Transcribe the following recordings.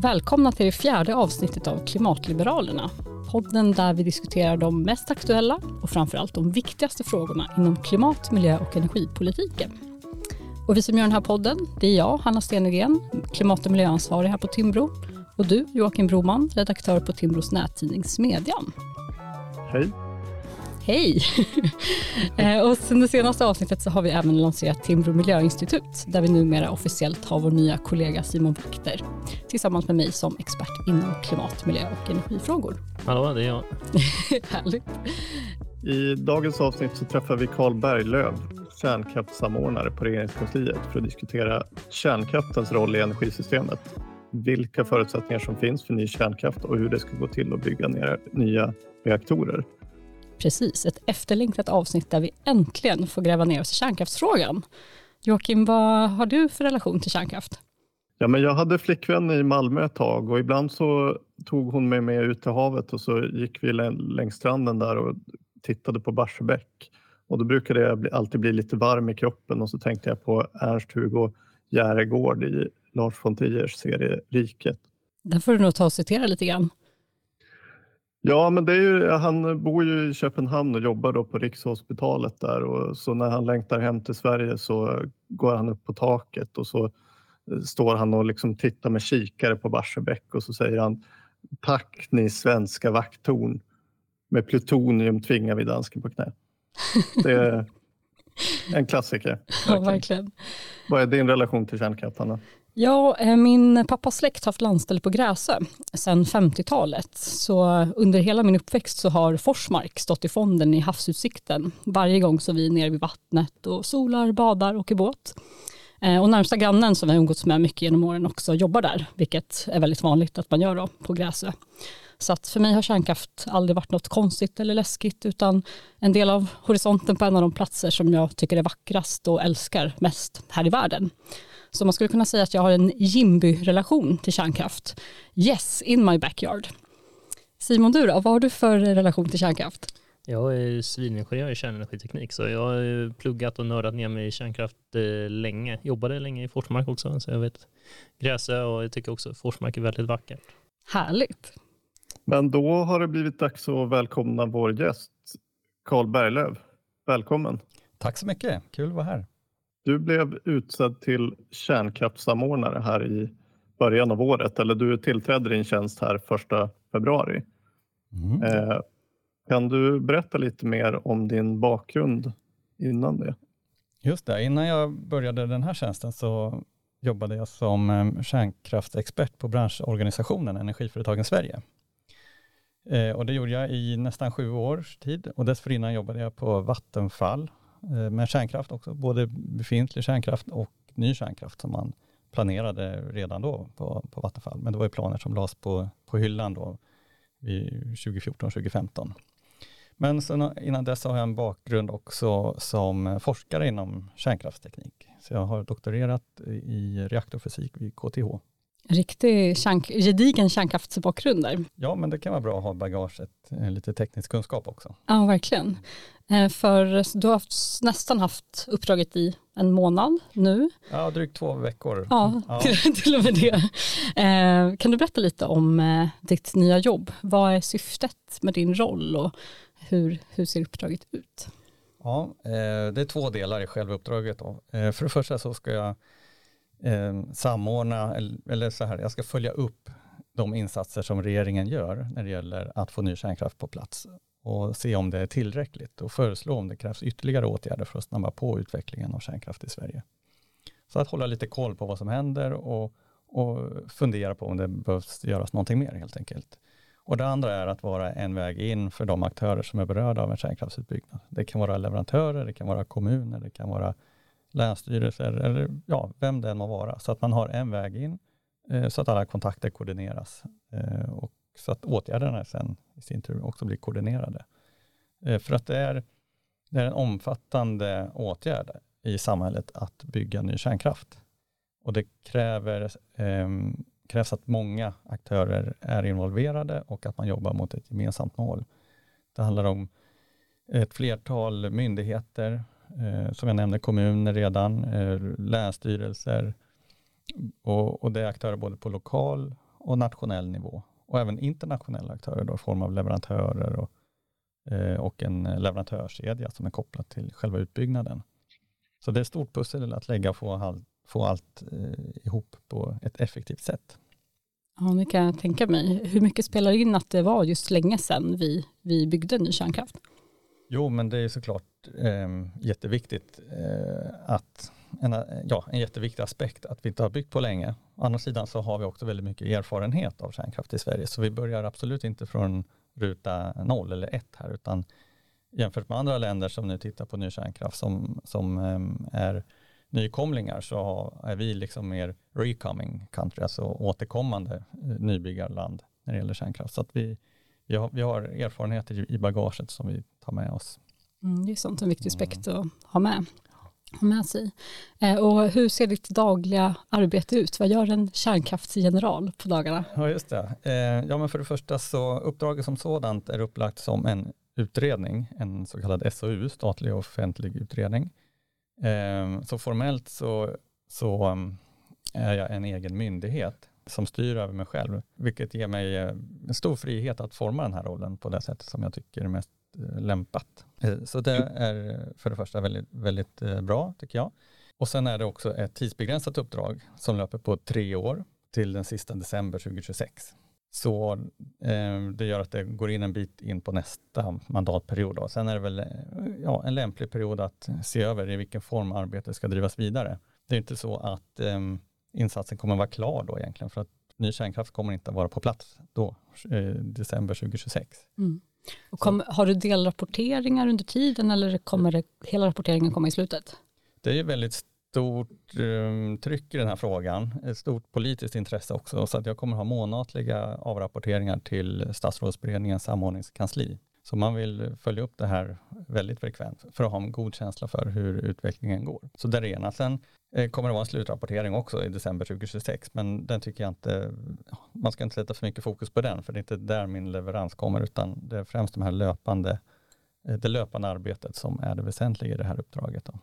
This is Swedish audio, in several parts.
Välkomna till det fjärde avsnittet av Klimatliberalerna. Podden där vi diskuterar de mest aktuella och framförallt de viktigaste frågorna inom klimat, miljö och energipolitiken. Och vi som gör den här podden, det är jag, Hanna Stenegren, klimat och miljöansvarig här på Timbro. Och du, Joakim Broman, redaktör på Timbros nättidning Smedjan. Hej. Hej! Eh, och sen det senaste avsnittet så har vi även lanserat Timbro miljöinstitut där vi numera officiellt har vår nya kollega Simon Wachter tillsammans med mig som expert inom klimat, miljö och energifrågor. Hallå, det är jag. Härligt. I dagens avsnitt så träffar vi Carl Berglöf, kärnkraftssamordnare på Regeringskansliet för att diskutera kärnkraftens roll i energisystemet. Vilka förutsättningar som finns för ny kärnkraft och hur det ska gå till att bygga ner nya reaktorer. Precis, ett efterlängtat avsnitt där vi äntligen får gräva ner oss i kärnkraftsfrågan. Joakim, vad har du för relation till kärnkraft? Ja, men jag hade flickvän i Malmö ett tag och ibland så tog hon mig med ut till havet och så gick vi längs stranden där och tittade på Barsebäck. Och då brukade jag alltid bli lite varm i kroppen och så tänkte jag på Ernst-Hugo Järegård i Lars von Triers serie Riket. Där får du nog ta och citera lite grann. Ja, men det är ju, han bor ju i Köpenhamn och jobbar då på Rikshospitalet där och så när han längtar hem till Sverige så går han upp på taket och så eh, står han och liksom tittar med kikare på Barsebäck och så säger han Tack ni svenska vakttorn. Med plutonium tvingar vi dansken på knä. Det är en klassiker. Verkligen. Ja, verkligen. Vad är din relation till kärnkraft, Anna? Ja, eh, min pappas släkt har haft landställe på Gräsö sedan 50-talet. Så under hela min uppväxt så har Forsmark stått i fonden i havsutsikten varje gång som vi är nere vid vattnet och solar, badar, och åker båt. Eh, och närmsta grannen som vi har umgåtts med mycket genom åren också jobbar där, vilket är väldigt vanligt att man gör då på Gräsö. Så att för mig har kärnkraft aldrig varit något konstigt eller läskigt utan en del av horisonten på en av de platser som jag tycker är vackrast och älskar mest här i världen. Så man skulle kunna säga att jag har en Jimby-relation till kärnkraft. Yes, in my backyard. Simon, du då? Vad har du för relation till kärnkraft? Jag är civilingenjör i kärnenergiteknik så jag har pluggat och nördat ner mig i kärnkraft eh, länge. Jobbade länge i Forsmark också så jag vet Gräsö och jag tycker också Forsmark är väldigt vackert. Härligt. Men då har det blivit dags att välkomna vår gäst Carl Berglöf. Välkommen. Tack så mycket, kul att vara här. Du blev utsedd till kärnkraftssamordnare här i början av året, eller du tillträdde din tjänst här första februari. Mm. Eh, kan du berätta lite mer om din bakgrund innan det? Just det, innan jag började den här tjänsten så jobbade jag som eh, kärnkraftsexpert på branschorganisationen Energiföretagen Sverige. Eh, och det gjorde jag i nästan sju års tid och dessförinnan jobbade jag på Vattenfall Eh, med kärnkraft också, både befintlig kärnkraft och ny kärnkraft som man planerade redan då på, på Vattenfall. Men det var ju planer som lades på, på hyllan då 2014-2015. Men sen, innan dess har jag en bakgrund också som forskare inom kärnkraftsteknik. Så jag har doktorerat i reaktorfysik vid KTH. Riktig kärn, gedigen kärnkraftsbakgrund där. Ja, men det kan vara bra att ha bagaget, lite teknisk kunskap också. Ja, verkligen. Eh, för du har haft, nästan haft uppdraget i en månad nu. Ja, drygt två veckor. Ja, ja. Till, till och med det. Eh, kan du berätta lite om eh, ditt nya jobb? Vad är syftet med din roll och hur, hur ser uppdraget ut? Ja, det är två delar i själva uppdraget. För det första så ska jag Eh, samordna, eller så här, jag ska följa upp de insatser som regeringen gör när det gäller att få ny kärnkraft på plats och se om det är tillräckligt och föreslå om det krävs ytterligare åtgärder för att snabba på utvecklingen av kärnkraft i Sverige. Så att hålla lite koll på vad som händer och, och fundera på om det behövs göras någonting mer helt enkelt. Och det andra är att vara en väg in för de aktörer som är berörda av en kärnkraftsutbyggnad. Det kan vara leverantörer, det kan vara kommuner, det kan vara länsstyrelser eller ja, vem det än må vara. Så att man har en väg in eh, så att alla kontakter koordineras eh, och så att åtgärderna sen i sin tur också blir koordinerade. Eh, för att det är, det är en omfattande åtgärd i samhället att bygga ny kärnkraft. Och det kräver, eh, krävs att många aktörer är involverade och att man jobbar mot ett gemensamt mål. Det handlar om ett flertal myndigheter, Eh, som jag nämnde kommuner redan, eh, länsstyrelser och, och det är aktörer både på lokal och nationell nivå och även internationella aktörer då, i form av leverantörer och, eh, och en leverantörskedja som är kopplad till själva utbyggnaden. Så det är ett stort pussel att lägga och få, få allt eh, ihop på ett effektivt sätt. Ja, det kan jag tänka mig. Hur mycket spelar in att det var just länge sedan vi, vi byggde ny kärnkraft? Jo, men det är såklart eh, jätteviktigt eh, att en, ja, en jätteviktig aspekt att vi inte har byggt på länge. Å andra sidan så har vi också väldigt mycket erfarenhet av kärnkraft i Sverige, så vi börjar absolut inte från ruta noll eller ett här, utan jämfört med andra länder som nu tittar på ny kärnkraft som, som eh, är nykomlingar så är vi liksom mer recoming country, alltså återkommande eh, nybyggarland när det gäller kärnkraft. Så att vi, vi, har, vi har erfarenheter i bagaget som vi tar med oss. Mm, det är sånt en viktig aspekt mm. att ha med, ha med sig. Eh, och hur ser ditt dagliga arbete ut? Vad gör en kärnkraftsgeneral på dagarna? Ja, just det. Eh, ja, men för det första så uppdraget som sådant är upplagt som en utredning, en så kallad SOU, statlig offentlig utredning. Eh, så formellt så, så um, är jag en egen myndighet som styr över mig själv, vilket ger mig en stor frihet att forma den här rollen på det sättet som jag tycker är mest lämpat. Eh, så det är för det första väldigt, väldigt bra tycker jag. Och sen är det också ett tidsbegränsat uppdrag som löper på tre år till den sista december 2026. Så eh, det gör att det går in en bit in på nästa mandatperiod. Då. Sen är det väl ja, en lämplig period att se över i vilken form arbetet ska drivas vidare. Det är inte så att eh, insatsen kommer vara klar då egentligen, för att ny kärnkraft kommer inte att vara på plats då, eh, december 2026. Mm. Och kom, har du delrapporteringar under tiden eller kommer det, hela rapporteringen komma i slutet? Det är ju väldigt stort um, tryck i den här frågan, ett stort politiskt intresse också, så att jag kommer ha månatliga avrapporteringar till statsrådsberedningens samordningskansli. Så man vill följa upp det här väldigt frekvent för att ha en god känsla för hur utvecklingen går. Så det är det ena. Sen kommer det vara en slutrapportering också i december 2026, men den tycker jag inte, man ska inte sätta för mycket fokus på den, för det är inte där min leverans kommer, utan det är främst de här löpande, eh, det löpande arbetet som är det väsentliga i det här uppdraget. Då.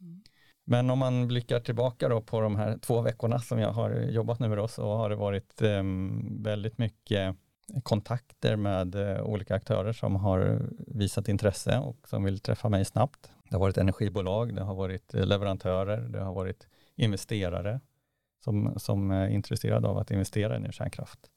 Mm. Men om man blickar tillbaka då på de här två veckorna som jag har jobbat nu då, så har det varit um, väldigt mycket kontakter med uh, olika aktörer som har visat intresse och som vill träffa mig snabbt. Det har varit energibolag, det har varit leverantörer, det har varit investerare som, som är intresserade av att investera i ny kärnkraft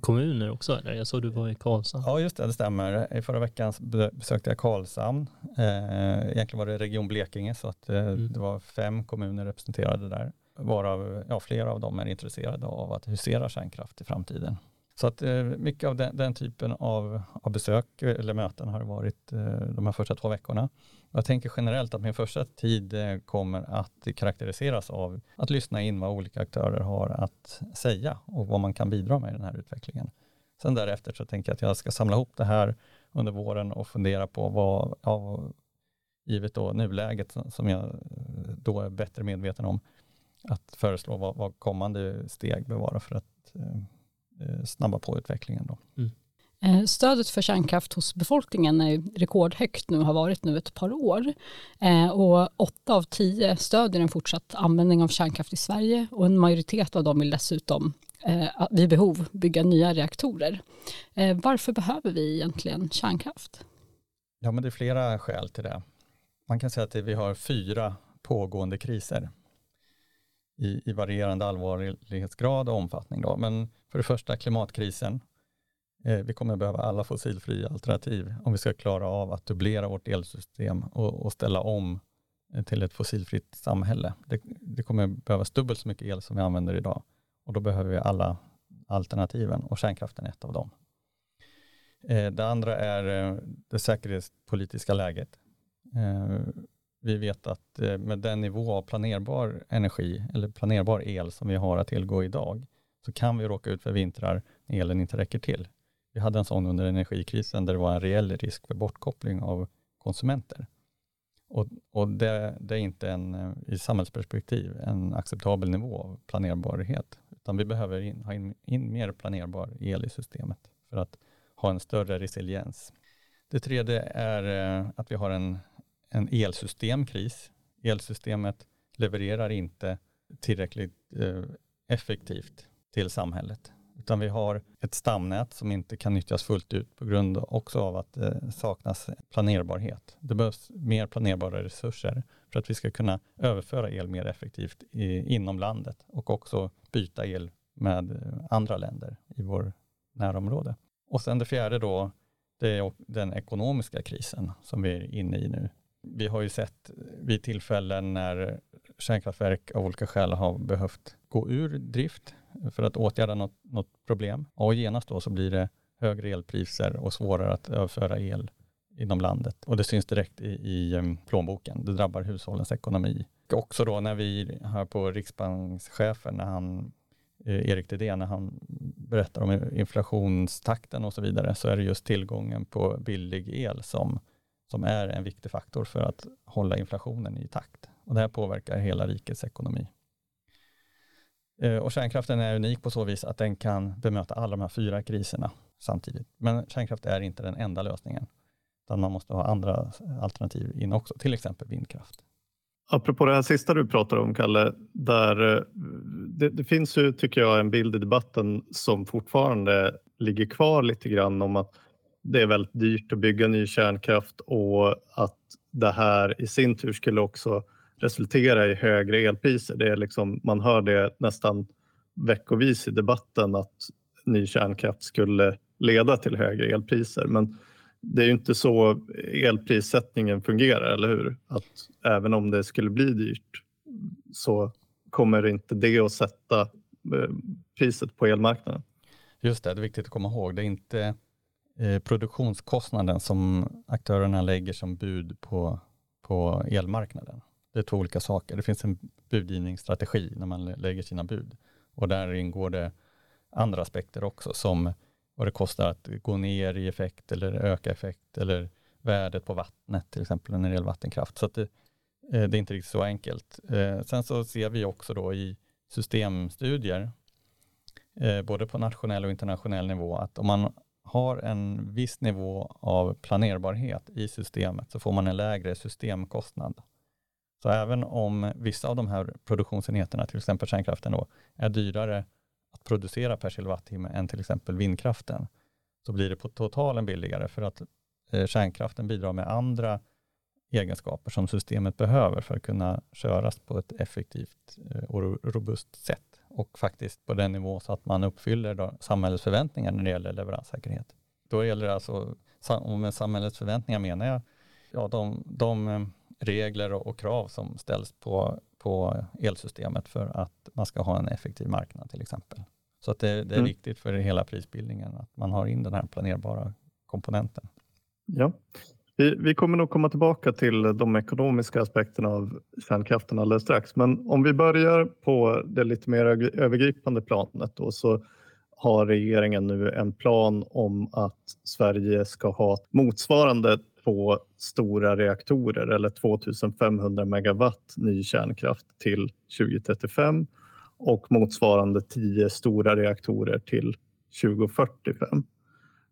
kommuner också eller? Jag såg du var i Karlshamn. Ja just det, det stämmer. I förra veckan besökte jag Karlshamn. Eh, egentligen var det Region Blekinge så att eh, mm. det var fem kommuner representerade där. Varav ja, flera av dem är intresserade av att husera kärnkraft i framtiden. Så att eh, mycket av den, den, typen av, av besök eller möten har varit eh, de här första två veckorna. Jag tänker generellt att min första tid eh, kommer att karaktäriseras av att lyssna in vad olika aktörer har att säga och vad man kan bidra med i den här utvecklingen. Sen därefter så tänker jag att jag ska samla ihop det här under våren och fundera på vad, ja, givet då nuläget som jag eh, då är bättre medveten om, att föreslå vad, vad kommande steg bör vara för att eh, snabba på utvecklingen. Då. Mm. Eh, stödet för kärnkraft hos befolkningen är rekordhögt nu, har varit nu ett par år. Eh, och åtta av tio stödjer en fortsatt användning av kärnkraft i Sverige och en majoritet av dem vill dessutom eh, vid behov bygga nya reaktorer. Varför behöver vi egentligen kärnkraft? Ja, men det är flera skäl till det. Man kan säga att vi har fyra pågående kriser i, i varierande allvarlighetsgrad och omfattning. Då. Men för det första klimatkrisen Eh, vi kommer behöva alla fossilfria alternativ om vi ska klara av att dubblera vårt elsystem och, och ställa om eh, till ett fossilfritt samhälle. Det, det, kommer behövas dubbelt så mycket el som vi använder idag och då behöver vi alla alternativen och kärnkraften är ett av dem. Eh, det andra är eh, det säkerhetspolitiska läget. Eh, vi vet att eh, med den nivå av planerbar energi eller planerbar el som vi har att tillgå idag så kan vi råka ut för vintrar när elen inte räcker till. Vi hade en sån under energikrisen där det var en reell risk för bortkoppling av konsumenter. Och, och det, det, är inte en, eh, i samhällsperspektiv en acceptabel nivå av planerbarhet, utan vi behöver in, ha in, in mer planerbar el i systemet för att ha en större resiliens. Det tredje är eh, att vi har en, en elsystemkris. Elsystemet levererar inte tillräckligt eh, effektivt till samhället utan vi har ett stamnät som inte kan nyttjas fullt ut på grund också av att det saknas planerbarhet. Det behövs mer planerbara resurser för att vi ska kunna överföra el mer effektivt i, inom landet och också byta el med eh, andra länder i vår närområde. Och sen det fjärde då, det är den ekonomiska krisen som vi är inne i nu. Vi har ju sett vid tillfällen när kärnkraftverk av olika skäl har behövt gå ur drift för att åtgärda något, något problem. Och genast då så blir det högre elpriser och svårare att överföra el inom landet. Och det syns direkt i, i um, plånboken. Det drabbar hushållens ekonomi. Och också då när vi hör på riksbankschefen, när han, eh, Erik Thedéen, när han berättar om inflationstakten och så vidare, så är det just tillgången på billig el som, som är en viktig faktor för att hålla inflationen i takt. Och det här påverkar hela rikets ekonomi. Eh, och kärnkraften är unik på så vis att den kan bemöta alla de här fyra kriserna samtidigt. Men kärnkraft är inte den enda lösningen, utan man måste ha andra alternativ in också, till exempel vindkraft. Apropå det här sista du pratar om, Kalle, där eh, det, det, finns ju, tycker jag, en bild i debatten som fortfarande ligger kvar lite grann om att det är väldigt dyrt att bygga ny kärnkraft och att det här i sin tur skulle också resultera i högre elpriser. Det är liksom, man hör det nästan veckovis i debatten att ny kärnkraft skulle leda till högre elpriser. Men det är ju inte så elprissättningen fungerar, eller hur? Att även om det skulle bli dyrt så kommer inte det att sätta eh, priset på elmarknaden. Just det, det är viktigt att komma ihåg. Det är inte eh, produktionskostnaden som aktörerna lägger som bud på, på elmarknaden. Det är två olika saker. Det finns en budgivningsstrategi när man lägger sina bud och där ingår det andra aspekter också som vad det kostar att gå ner i effekt eller öka effekt eller värdet på vattnet till exempel när det gäller vattenkraft. Så det, det, är inte riktigt så enkelt. Eh, sen så ser vi också då i systemstudier, eh, både på nationell och internationell nivå, att om man har en viss nivå av planerbarhet i systemet så får man en lägre systemkostnad. Så även om vissa av de här produktionsenheterna, till exempel kärnkraften, då, är dyrare att producera per kilowattimme än till exempel vindkraften, så blir det på totalen billigare för att eh, kärnkraften bidrar med andra egenskaper som systemet behöver för att kunna köras på ett effektivt eh, och robust sätt och faktiskt på den nivå så att man uppfyller då samhällets förväntningar när det gäller leveranssäkerhet. Då gäller det alltså, och med samhällets förväntningar menar jag ja, de, de eh, regler och krav som ställs på, på elsystemet för att man ska ha en effektiv marknad till exempel. Så att det, det är mm. viktigt för hela prisbildningen att man har in den här planerbara komponenten. Ja, vi, vi, kommer nog komma tillbaka till de ekonomiska aspekterna av kärnkraften alldeles strax. Men om vi börjar på det lite mer övergripande planet då, så har regeringen nu en plan om att Sverige ska ha motsvarande två stora reaktorer eller 2500 megawatt ny kärnkraft till 2035 och motsvarande tio stora reaktorer till 2045.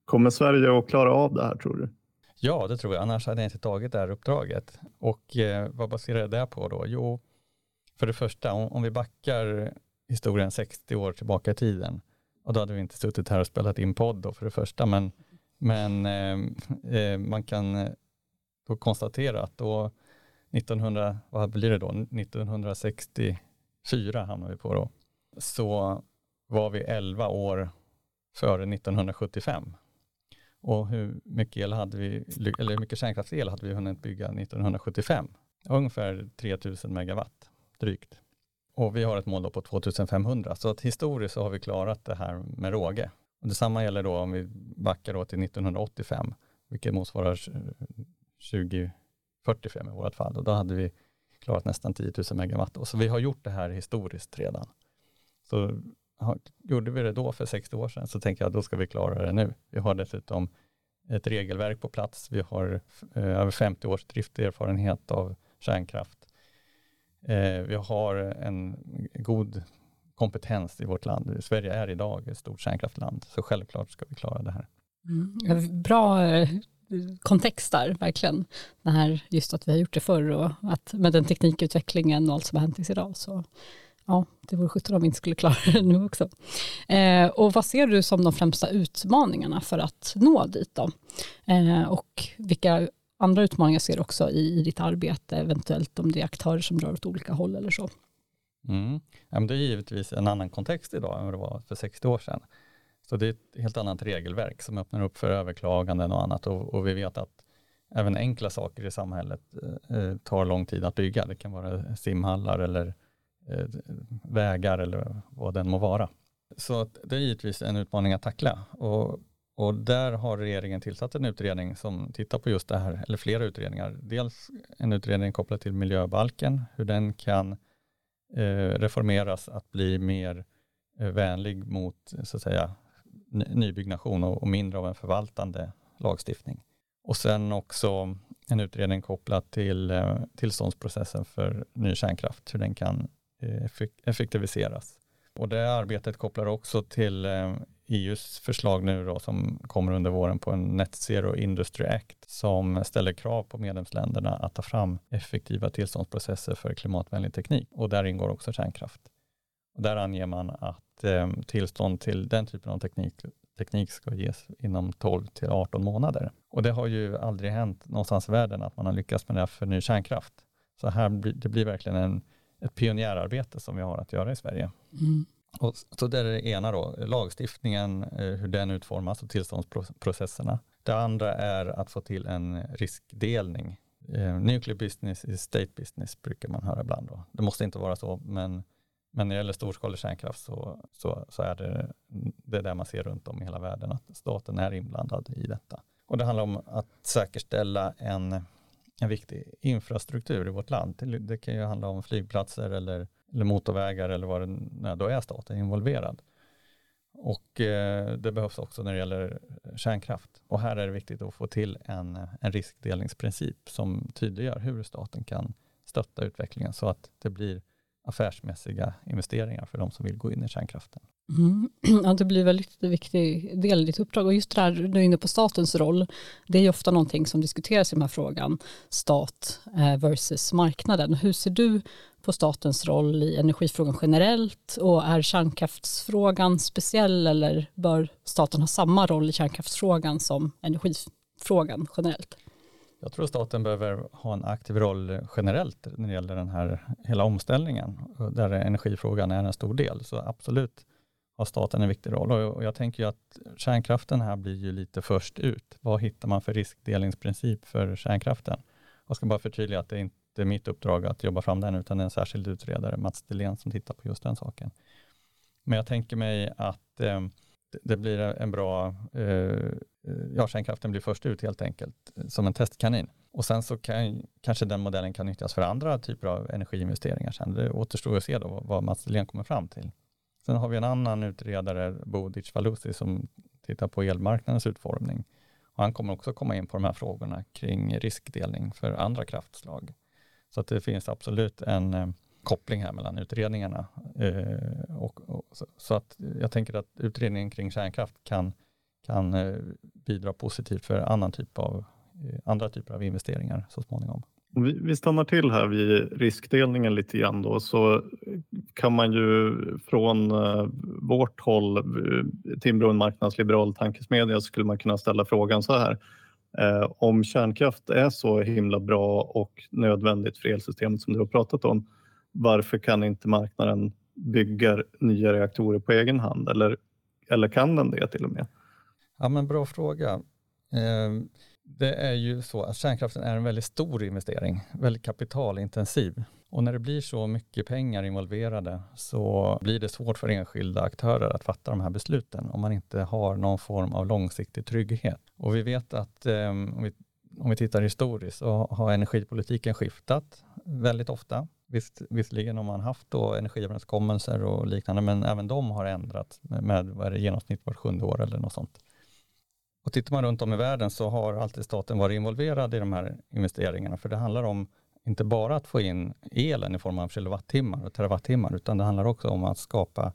Kommer Sverige att klara av det här tror du? Ja, det tror jag. Annars hade jag inte tagit det här uppdraget. Och eh, vad baserar jag det på då? Jo, för det första, om, om vi backar historien 60 år tillbaka i tiden, och då hade vi inte suttit här och spelat in podd då för det första, men men eh, eh, man kan eh, då konstatera att då 1900, vad blir det då, 1964 hamnar vi på då, så var vi 11 år före 1975. Och hur mycket el hade vi, eller hur mycket kärnkraftsel hade vi hunnit bygga 1975? Ungefär 3000 megawatt drygt. Och vi har ett mål då på 2500, så att historiskt så har vi klarat det här med råge. Och detsamma gäller då om vi backar då till 1985, vilket motsvarar 2045 i vårt fall. Och då hade vi klarat nästan 10 000 megawatt. Och så vi har gjort det här historiskt redan. Så gjorde vi det då för 60 år sedan så tänker jag att då ska vi klara det nu. Vi har dessutom ett regelverk på plats. Vi har eh, över 50 års drifterfarenhet av kärnkraft. Eh, vi har en god kompetens i vårt land. Sverige är idag ett stort kärnkraftland, så självklart ska vi klara det här. Mm. Bra eh, kontext där, verkligen. Det här, just att vi har gjort det förr och att med den teknikutvecklingen och allt som har hänt idag så Ja, det vore sjutton om vi inte skulle klara det nu också. Eh, och vad ser du som de främsta utmaningarna för att nå dit då? Eh, och vilka andra utmaningar ser du också i, i ditt arbete, eventuellt om det är aktörer som drar åt olika håll eller så? Mm. Ja, men det är givetvis en annan kontext idag än vad det var för 60 år sedan. Så det är ett helt annat regelverk som öppnar upp för överklaganden och annat och, och vi vet att även enkla saker i samhället eh, eh tar lång tid att bygga. Det kan vara simhallar eller eh, Eh, vägar eller vad den må vara. Så det är givetvis en utmaning att tackla och, och där har regeringen tillsatt en utredning som tittar på just det här, eller flera utredningar. Dels en utredning kopplad till miljöbalken, hur den kan eh, reformeras att bli mer eh, vänlig mot så att säga nybyggnation och, och mindre av en förvaltande lagstiftning. Och sen också en utredning kopplat till eh, tillståndsprocessen för ny kärnkraft, hur den kan Eh, effektiviseras. Och det arbetet kopplar också till eh, e EUs förslag nu då som kommer under våren på en Net Zero Industry Act som ställer krav på medlemsländerna att ta fram effektiva tillståndsprocesser för klimatvänlig teknik och där ingår också kärnkraft. Och där anger man att eh, tillstånd till den typen av teknik teknik ska ges inom 12 till 18 månader. Och det har ju aldrig hänt någonstans i världen att man har lyckats med det här för ny kärnkraft. Så här blir, det blir verkligen en, ett pionjärarbete som vi har att göra i Sverige. Mm. Och, så det är det ena då, lagstiftningen, eh, hur den utformas och tillståndsprocesserna. Det andra är att få till en riskdelning. Eh, nuclear business is state business brukar man höra ibland. Då. Det måste inte vara så, men men när det gäller storskalig kärnkraft så, så, så är det det där man ser runt om i hela världen, att staten är inblandad i detta. Och det handlar om att säkerställa en, en viktig infrastruktur i vårt land. Det kan ju handla om flygplatser eller, eller motorvägar eller vad det är, då är staten involverad. Och eh, det behövs också när det gäller eh, kärnkraft. Och här är det viktigt att få till en, eh, en riskdelningsprincip som tydliggör hur staten kan stötta utvecklingen så att det blir affärsmässiga investeringar för de som vill gå in i kärnkraften. Mm. Ja, det blir en väldigt viktig del i ditt uppdrag och just det här, du är inne på statens roll, det är ju ofta någonting som diskuteras i den här frågan, stat eh, versus marknaden. Hur ser du på statens roll i energifrågan generellt och är kärnkraftsfrågan speciell eller bör staten ha samma roll i kärnkraftsfrågan som energifrågan generellt? Jag tror staten behöver ha en aktiv roll generellt när det gäller den här hela omställningen, där energifrågan är en stor del. Så absolut har staten en viktig roll. Och jag tänker ju att kärnkraften här blir ju lite först ut. Vad hittar man för riskdelningsprincip för kärnkraften? Jag ska bara förtydliga att det inte är mitt uppdrag att jobba fram den, utan det är en särskild utredare, Mats Delén, som tittar på just den saken. Men jag tänker mig att eh, det blir en bra, eh, ja kärnkraften blir först ut helt enkelt eh, som en testkanin. Och sen så kan kanske den modellen kan nyttjas för andra typer av energiinvesteringar sen. Det återstår att se då vad Mats Delén kommer fram till. Sen har vi en annan utredare, Bodic Valusi, som tittar på elmarknadens utformning. Och han kommer också komma in på de här frågorna kring riskdelning för andra kraftslag. Så att det finns absolut en eh, koppling här mellan utredningarna. Eh, och, och, så, så, att jag tänker att utredningen kring kärnkraft kan, kan eh, bidra positivt för annan typ av, eh, andra typer av investeringar så småningom. Vi, stannar till här vid riskdelningen lite grann då så kan man ju från eh, vårt håll, eh, Timbro en marknadsliberal tankesmedja, skulle man kunna ställa frågan så här. Eh, om kärnkraft är så himla bra och nödvändigt för elsystemet som du har pratat om, varför kan inte marknaden bygga nya reaktorer på egen hand? Eller, eller kan den det till och med? Ja, men bra fråga. Eh, det är ju så att kärnkraften är en väldigt stor investering, väldigt kapitalintensiv. Och när det blir så mycket pengar involverade så blir det svårt för enskilda aktörer att fatta de här besluten om man inte har någon form av långsiktig trygghet. Och vi vet att eh, om, vi, om vi tittar historiskt så har energipolitiken skiftat väldigt ofta. Visst, visserligen har man haft då energiöverenskommelser och liknande, men även de har ändrats med, med vad är det, genomsnitt vart sjunde år eller något sånt. Och tittar man runt om i världen så har alltid staten varit involverad i de här investeringarna, för det handlar om inte bara att få in elen i form av kilowattimmar och terawattimmar, utan det handlar också om att skapa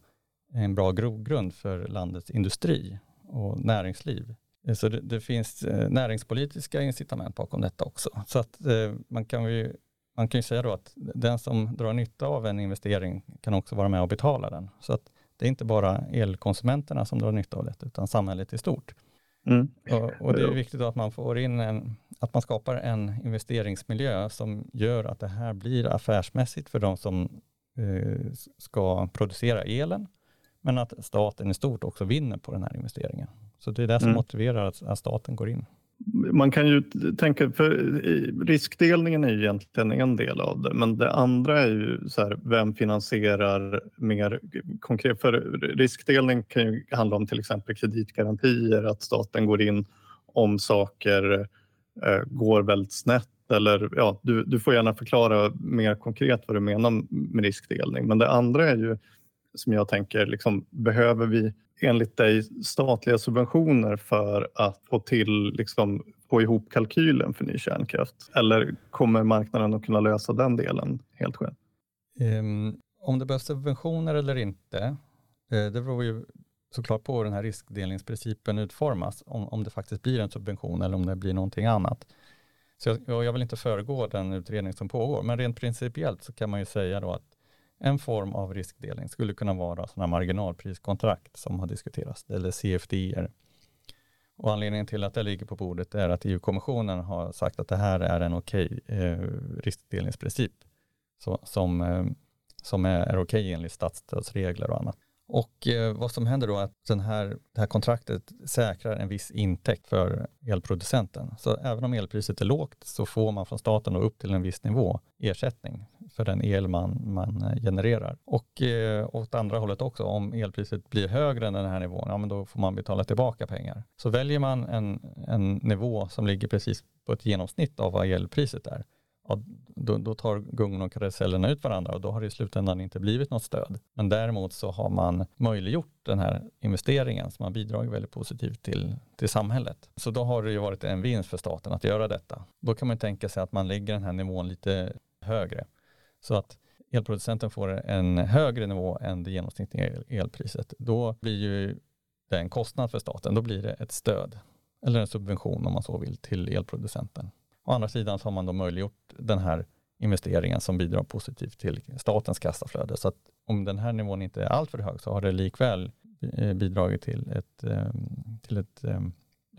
en bra grogrund för landets industri och näringsliv. Så det, det finns eh, näringspolitiska incitament bakom detta också. Så att eh, man kan ju man kan ju säga då att den som drar nytta av en investering kan också vara med och betala den. Så att det är inte bara elkonsumenterna som drar nytta av det, utan samhället i stort. Mm. Och, och, det är viktigt att man får in en, att man skapar en investeringsmiljö som gör att det här blir affärsmässigt för de som eh, ska producera elen, men att staten i stort också vinner på den här investeringen. Så det är det som mm. motiverar att, att staten går in man kan ju tänka, för riskdelningen är ju egentligen en del av det, men det andra är ju så här, vem finansierar mer konkret? För riskdelning kan ju handla om till exempel kreditgarantier, att staten går in om saker eh, går väldigt snett eller ja, du, du får gärna förklara mer konkret vad du menar med riskdelning. Men det andra är ju som jag tänker, liksom, behöver vi enligt dig statliga subventioner för att få till, liksom, få ihop kalkylen för ny kärnkraft? Eller kommer marknaden att kunna lösa den delen helt själv? Um, om det behövs subventioner eller inte, eh, det beror ju såklart på hur den här riskdelningsprincipen utformas, om, om det faktiskt blir en subvention eller om det blir någonting annat. Så jag, jag vill inte föregå den utredning som pågår, men rent principiellt så kan man ju säga då att en form av riskdelning skulle kunna vara sådana marginalpriskontrakt som har diskuterats, eller CFD. Och anledningen till att det ligger på bordet är att EU-kommissionen har sagt att det här är en okej eh, riskdelningsprincip så, som, eh, som är, är okej enligt statsstödsregler och annat. Och eh, vad som händer då är att den här, det här kontraktet säkrar en viss intäkt för elproducenten. Så även om elpriset är lågt så får man från staten upp till en viss nivå ersättning för den el man, man eh, genererar. Och eh, åt andra hållet också, om elpriset blir högre än den här nivån, ja men då får man betala tillbaka pengar. Så väljer man en, en nivå som ligger precis på ett genomsnitt av vad elpriset är, ja, då, då, tar gungorna och karusellerna ut varandra och då har det i slutändan inte blivit något stöd. Men däremot så har man möjliggjort den här investeringen som har bidragit väldigt positivt till, till samhället. Så då har det ju varit en vinst för staten att göra detta. Då kan man tänka sig att man lägger den här nivån lite högre så att elproducenten får en högre nivå än det genomsnittliga elpriset. Då blir ju det en kostnad för staten. Då blir det ett stöd eller en subvention om man så vill till elproducenten. Å andra sidan så har man då möjliggjort den här investeringen som bidrar positivt till statens kassaflöde. Så att om den här nivån inte är alltför hög så har det likväl eh, bidragit till ett, eh, till ett eh,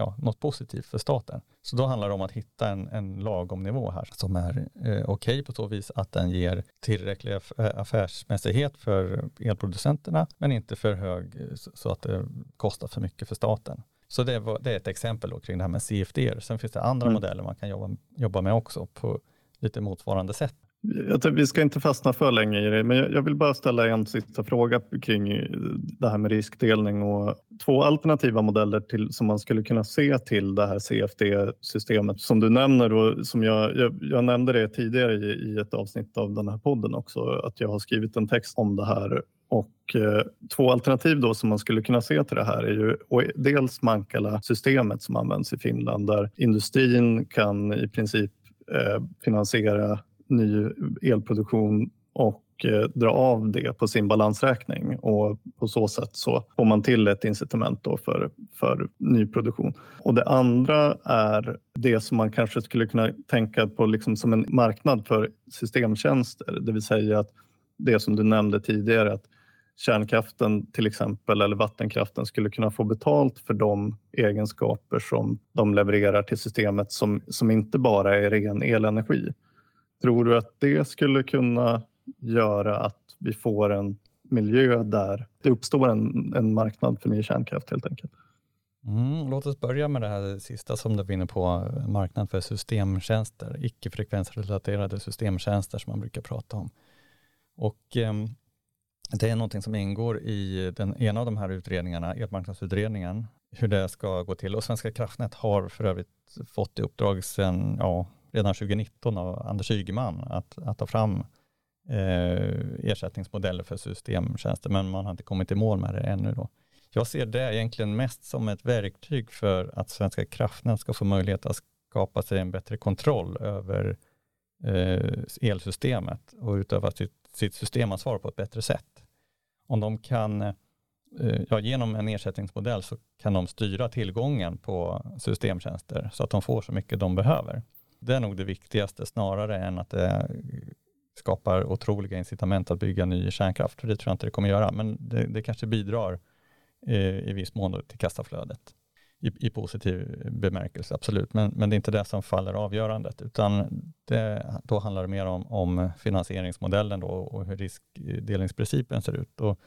ja, något positivt för staten. Så då handlar det om att hitta en, en lagom nivå här som är eh, okej okay på så vis att den ger tillräcklig affärsmässighet för elproducenterna men inte för hög så att det kostar för mycket för staten. Så det, var, det är ett exempel kring det här med CFD. Sen finns det andra mm. modeller man kan jobba, jobba med också på lite motsvarande sätt. Jag vi ska inte fastna för länge i det, men jag vill bara ställa en sista fråga kring eh, det här med riskdelning och två alternativa modeller till, som man skulle kunna se till det här CFD-systemet som du nämner och som jag, jag, jag nämnde det tidigare i, i, ett avsnitt av den här podden också, att jag har skrivit en text om det här och eh, två alternativ då som man skulle kunna se till det här är ju e, dels Mankala-systemet som används i Finland där industrin kan i princip eh, finansiera ny elproduktion och eh, dra av det på sin balansräkning och på så sätt så får man till ett incitament då för, för nyproduktion. Och det andra är det som man kanske skulle kunna tänka på liksom som en marknad för systemtjänster, det vill säga att det som du nämnde tidigare att kärnkraften till exempel eller vattenkraften skulle kunna få betalt för de egenskaper som de levererar till systemet som, som inte bara är ren elenergi. Tror du att det skulle kunna göra att vi får en miljö där det uppstår en, en marknad för ny kärnkraft helt enkelt? Mm, låt oss börja med det här sista som du var inne på, marknad för systemtjänster, icke-frekvensrelaterade systemtjänster som man brukar prata om. Och eh, det är någonting som ingår i den ena av de här utredningarna, elmarknadsutredningen, hur det ska gå till. Och Svenska kraftnät har för övrigt fått i uppdrag sedan, ja, redan 2019 av Anders Ygeman att, att ta fram eh, ersättningsmodeller för systemtjänster, men man har inte kommit i mål med det ännu. Då. Jag ser det egentligen mest som ett verktyg för att Svenska kraftnät ska få möjlighet att skapa sig en bättre kontroll över eh, elsystemet och utöva sitt, sitt systemansvar på ett bättre sätt. Om de kan eh, ja, genom en ersättningsmodell så kan de styra tillgången på systemtjänster så att de får så mycket de behöver. Det är nog det viktigaste snarare än att det skapar otroliga incitament att bygga ny kärnkraft. För det tror jag inte det kommer göra, men det, det kanske bidrar i, i viss mån till kassaflödet. I, i, positiv bemärkelse, absolut. Men, men det är inte det som faller avgörandet, utan det, då handlar det mer om, om finansieringsmodellen då och hur riskdelningsprincipen ser ut. Och,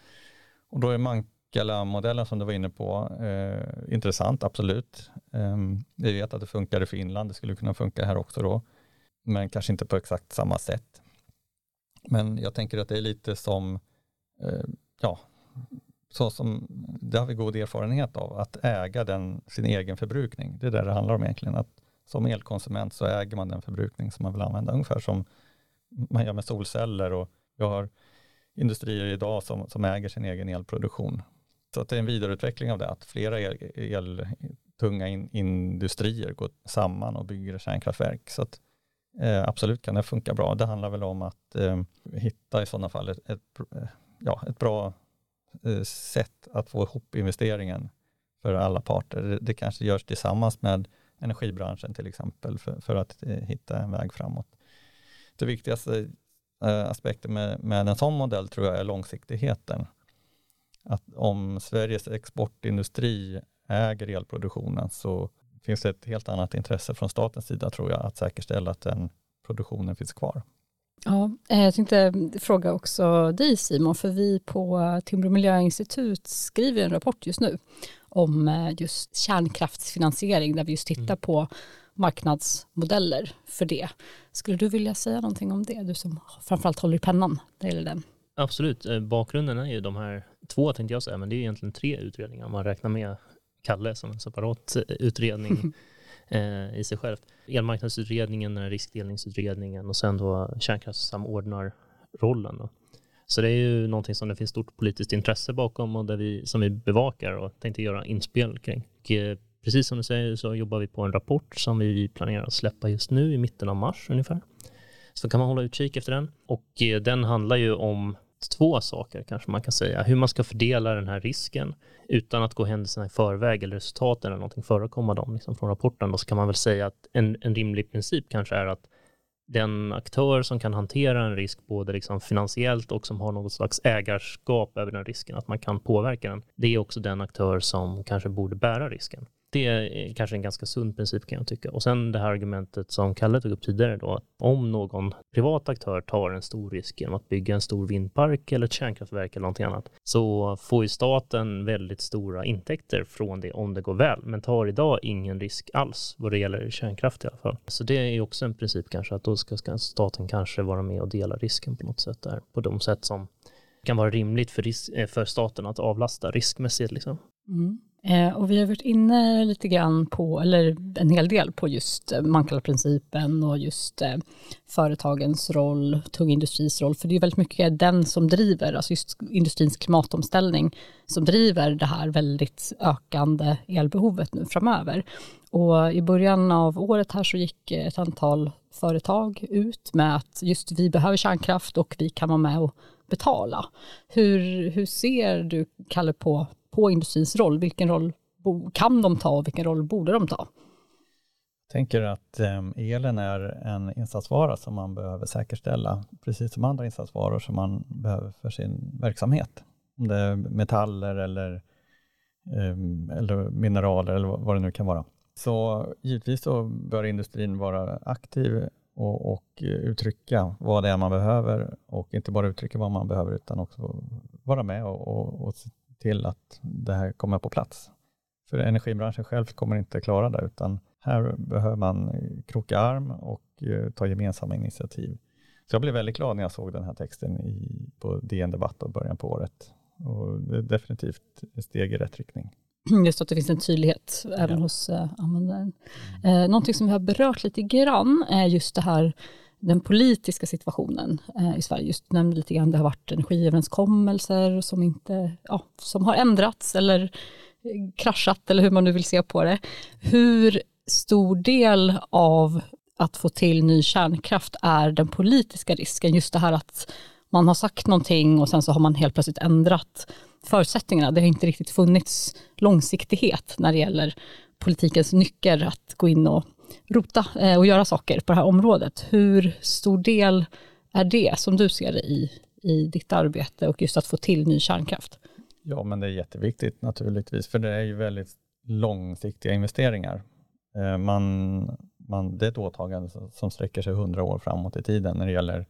och då är Mankala-modellen som du var inne på eh, intressant, absolut. Eh, vi vet att det funkar i Finland, det skulle kunna funka här också då, men kanske inte på exakt samma sätt. Men jag tänker att det är lite som, eh, ja, så som, det har vi god erfarenhet av, att äga den, sin egen förbrukning. Det är det det handlar om egentligen. Att som elkonsument så äger man den förbrukning som man vill använda, ungefär som man gör med solceller och jag har industrier idag som, som äger sin egen elproduktion. Så att det är en vidareutveckling av det, att flera eltunga el in, industrier går samman och bygger kärnkraftverk. Så att, eh, absolut kan det funka bra. Det handlar väl om att eh, hitta i sådana fall ett, ett, eh, ja, ett bra eh, sätt att få ihop investeringen för alla parter. Det, det kanske görs tillsammans med energibranschen till exempel för, för att eh, hitta en väg framåt. Det viktigaste eh, aspekten med, med en sån modell tror jag är långsiktigheten. Att om Sveriges exportindustri äger elproduktionen så finns det ett helt annat intresse från statens sida tror jag att säkerställa att den produktionen finns kvar. Ja, eh, jag tänkte fråga också dig Simon, för vi på Timbro miljöinstitut skriver en rapport just nu om eh, just kärnkraftsfinansiering där vi just tittar mm. på marknadsmodeller för det. Skulle du vilja säga någonting om det, du som framförallt håller i pennan när det gäller den? Absolut, eh, bakgrunden är ju de här två tänkte jag säga, men det är egentligen tre utredningar om man räknar med Kalle som en separat utredning eh, i sig själv. Elmarknadsutredningen, riskdelningsutredningen och sen då kärnkraftssamordnarrollen. Då. Så det är ju någonting som det finns stort politiskt intresse bakom och där vi, som vi bevakar och tänkte göra inspel kring. Och, eh, precis som du säger så jobbar vi på en rapport som vi planerar att släppa just nu i mitten av mars ungefär. Så kan man hålla utkik efter den. Och eh, den handlar ju om två saker kanske man kan säga. Hur man ska fördela den här risken utan att gå händelserna i förväg eller resultaten eller någonting förekomma dem liksom från rapporten. Då så kan man väl säga att en, en rimlig princip kanske är att den aktör som kan hantera en risk både liksom finansiellt och som har något slags ägarskap över den risken, att man kan påverka den, det är också den aktör som kanske borde bära risken. Det är kanske en ganska sund princip kan jag tycka. Och sen det här argumentet som Kalle tog upp tidigare då, att om någon privat aktör tar en stor risk genom att bygga en stor vindpark eller ett kärnkraftverk eller någonting annat, så får ju staten väldigt stora intäkter från det om det går väl, men tar idag ingen risk alls vad det gäller kärnkraft i alla fall. Så det är också en princip kanske, att då ska staten kanske vara med och dela risken på något sätt där, på de sätt som kan vara rimligt för, risk, eh, för staten att avlasta riskmässigt. Liksom. Mm. Eh, och vi har varit inne lite grann på, eller en hel del på just eh, Mankala-principen och just eh, företagens roll, tung industris roll, för det är väldigt mycket den som driver, alltså just industrins klimatomställning, som driver det här väldigt ökande elbehovet nu framöver. Och i början av året här så gick eh, ett antal företag ut med att just vi behöver kärnkraft och vi kan vara med och betala. Hur, hur ser du, Kalle, på på industrins roll. Vilken roll kan de ta och vilken roll borde de ta? Jag tänker att eh, elen är en insatsvara som man behöver säkerställa, precis som andra insatsvaror som man behöver för sin verksamhet. Om det är metaller eller, eh, eller mineraler eller vad det nu kan vara. Så givetvis så bör industrin vara aktiv och, och, eh, uttrycka vad det är man behöver och inte bara uttrycka vad man behöver utan också vara med och, och, och till att det här kommer på plats. För energibranschen själv kommer inte klara det, utan här behöver man eh, kroka arm och eh, ta gemensamma initiativ. Så jag blev väldigt glad när jag såg den här texten i, på DN Debatt och början på året. Och det är definitivt ett steg i rätt riktning. Just att det finns en tydlighet även ja. hos uh, användaren. Mm. Eh, någonting som vi har berört lite grann är just det här den politiska situationen eh, i Sverige. Just nämnde lite grann, det har varit energiöverenskommelser som, inte, ja, som har ändrats eller eh, kraschat eller hur man nu vill se på det. Hur stor del av att få till ny kärnkraft är den politiska risken? Just det här att man har sagt någonting och sen så har man helt plötsligt ändrat förutsättningarna. Det har inte riktigt funnits långsiktighet när det gäller politikens nycker att gå in och rota eh, och göra saker på det här området. Hur stor del är det som du ser det i, i ditt arbete och just att få till ny kärnkraft? Ja, men det är jätteviktigt naturligtvis, för det är ju väldigt långsiktiga investeringar. Eh, man, man, det är ett åtagande som sträcker sig hundra år framåt i tiden när det gäller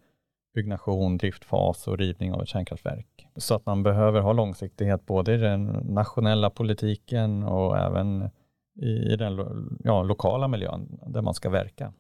byggnation, driftfas och rivning av ett kärnkraftverk. Så att man behöver ha långsiktighet både i den nationella politiken och även i den ja, lokala miljön där man ska verka.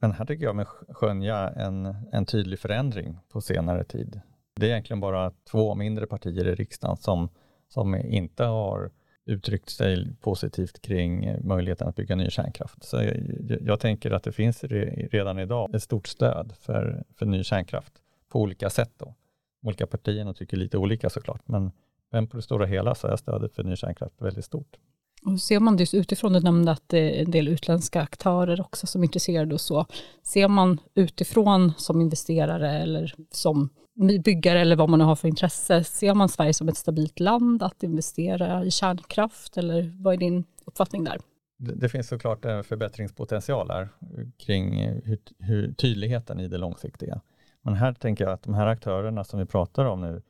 Men här tycker jag mig skönja en, en tydlig förändring på senare tid. Det är egentligen bara två mindre partier i riksdagen som, som inte har uttryckt sig positivt kring eh, möjligheten att bygga ny kärnkraft. Så jag, jag tänker att det finns redan idag ett stort stöd för, för ny kärnkraft på olika sätt. Då. Olika partierna tycker lite olika såklart, men, men på det stora hela så är stödet för ny kärnkraft väldigt stort. Och ser man det utifrån, du nämnde att det är en del utländska aktörer också som är intresserade och så. Ser man utifrån som investerare eller som byggare eller vad man nu har för intresse, ser man Sverige som ett stabilt land att investera i kärnkraft eller vad är din uppfattning där? Det, det finns såklart en förbättringspotential här kring eh, hur, hur, tydligheten i det långsiktiga. Men här tänker jag att de här aktörerna som vi pratar om nu,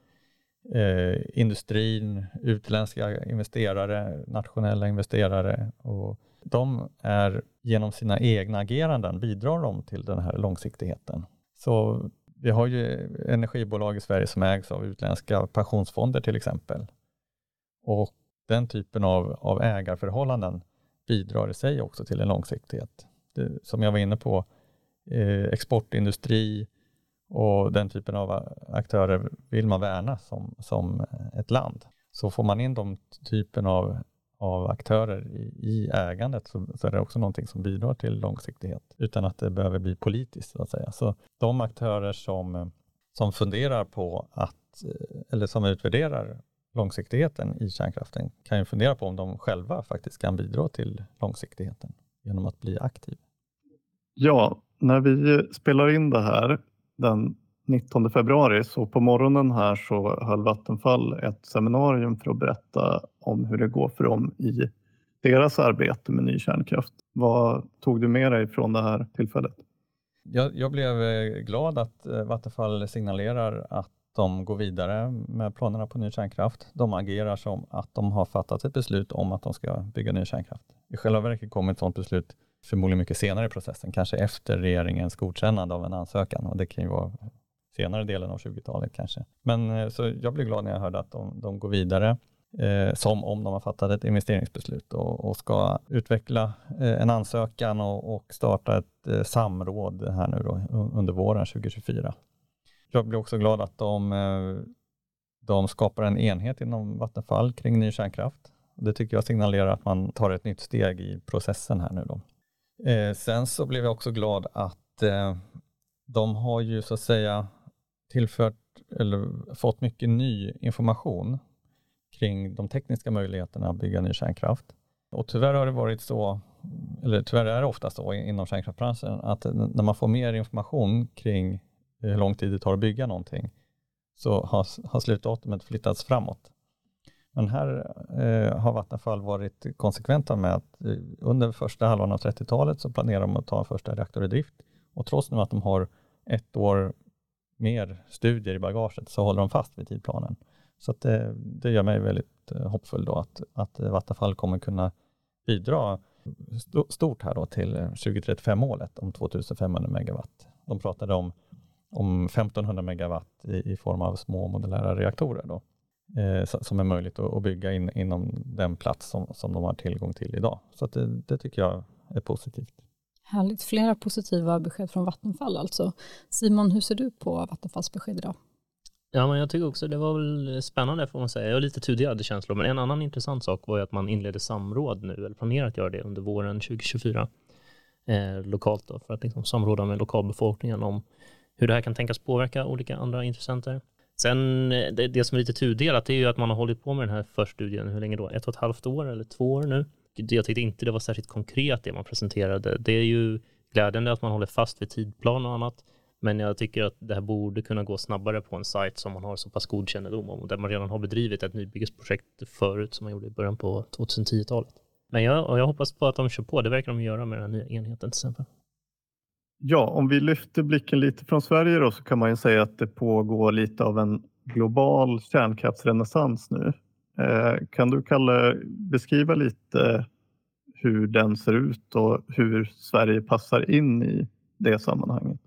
eh, industrin, utländska investerare, nationella investerare, och de är genom sina egna ageranden bidrar de till den här långsiktigheten. Så vi har ju energibolag i Sverige som ägs av utländska pensionsfonder till exempel. Och den typen av, av ägarförhållanden bidrar i sig också till en långsiktighet. Det, som jag var inne på, eh, exportindustri och den typen av aktörer vill man värna som, som ett land. Så får man in de typen av av aktörer i, i ägandet så, så, är det också någonting som bidrar till långsiktighet utan att det behöver bli politiskt så att säga. Så de aktörer som, som funderar på att, eh, eller som utvärderar långsiktigheten i kärnkraften kan ju fundera på om de själva faktiskt kan bidra till långsiktigheten genom att bli aktiv. Ja, när vi spelar in det här den 19 februari så på morgonen här så höll Vattenfall ett seminarium för att berätta om hur det går för dem i deras arbete med ny kärnkraft. Vad tog du med dig från det här tillfället? Jag, jag blev eh, glad att eh, Vattenfall signalerar att de går vidare med planerna på ny kärnkraft. De agerar som att de har fattat ett beslut om att de ska bygga ny kärnkraft. I själva verket kommer ett sådant beslut förmodligen mycket senare i processen, kanske efter regeringens godkännande av en ansökan och det kan ju vara senare delen av 20-talet kanske. Men eh, så jag blev glad när jag hörde att de, de går vidare eh, som om de har fattat ett investeringsbeslut och, och ska utveckla eh, en ansökan och, och starta ett eh, samråd här nu då, under våren 2024. Jag blir också glad att de, eh, de skapar en enhet inom Vattenfall kring ny kärnkraft. Det tycker jag signalerar att man tar ett nytt steg i processen här nu då. Eh, sen så blev jag också glad att de har ju så att säga tillfört eller fått mycket ny information kring de tekniska möjligheterna att bygga ny kärnkraft. Och tyvärr har det varit så, eller tyvärr är det ofta så inom kärnkraftsbranschen, att när man får mer information kring hur lång tid det tar att bygga någonting så har, har slutdatumet flyttats framåt. Men här eh, har Vattenfall varit konsekventa med att eh, under första halvan av 30-talet så planerar de att ta en första reaktor i drift och trots nu att de har ett år mer studier i bagaget så håller de fast vid tidplanen. Så att det, det gör mig väldigt eh, hoppfull då att, att eh, Vattenfall kommer kunna bidra stort här då till 2035-målet om 2500 megawatt. De pratade om, om 1500 megawatt i, i form av små modulära reaktorer då, eh, som är möjligt att, att bygga in, inom den plats som, som de har tillgång till idag. Så det, det tycker jag är positivt. Härligt, flera positiva besked från Vattenfall alltså. Simon, hur ser du på Vattenfalls besked idag? Ja, men jag tycker också det var väl spännande får man säga. Jag har lite tudelade känslor, men en annan intressant sak var ju att man inledde samråd nu, eller planerar att göra det under våren 2024 eh, lokalt då, för att liksom samråda med lokalbefolkningen om hur det här kan tänkas påverka olika andra intressenter. Sen eh, det, det som är lite tudelat är ju att man har hållit på med den här förstudien, hur länge då? Ett och ett halvt år eller två år nu? Jag tyckte inte det var särskilt konkret det man presenterade. Det är ju glädjande att man håller fast vid tidplan och annat. Men jag tycker att det här borde kunna gå snabbare på en sajt som man har så pass god kännedom om och där man redan har bedrivit ett nybyggesprojekt förut som man gjorde i början på 2010-talet. Men jag, och jag hoppas på att de kör på. Det verkar de göra med den här nya enheten till exempel. Ja, om vi lyfter blicken lite från Sverige då så kan man ju säga att det pågår lite av en global kärnkraftsrenässans nu. Eh, kan du Kalle beskriva lite hur den ser ut och hur Sverige passar in i det sammanhanget?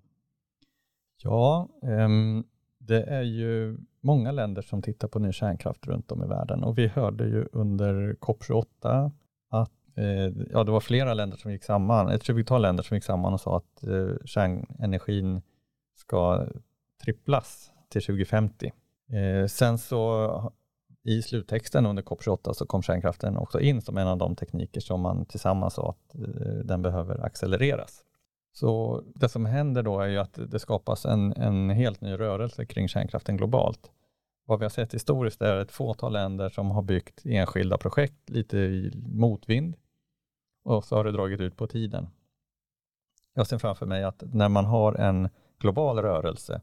Ja, ehm, det är ju många länder som tittar på ny kärnkraft runt om i världen och vi hörde ju under COP28 att eh, ja, det var flera länder som gick samman, ett tjugotal länder som gick samman och sa att eh, kärnenergin ska tripplas till 2050. Sen så i sluttexten under COP28 så kom kärnkraften också in som en av de tekniker som man tillsammans sa att eh, den behöver accelereras. Så det som händer då är ju att det skapas en, en helt ny rörelse kring kärnkraften globalt. Vad vi har sett historiskt är ett fåtal länder som har byggt enskilda projekt lite i motvind och så har det dragit ut på tiden. Jag ser framför mig att när man har en global rörelse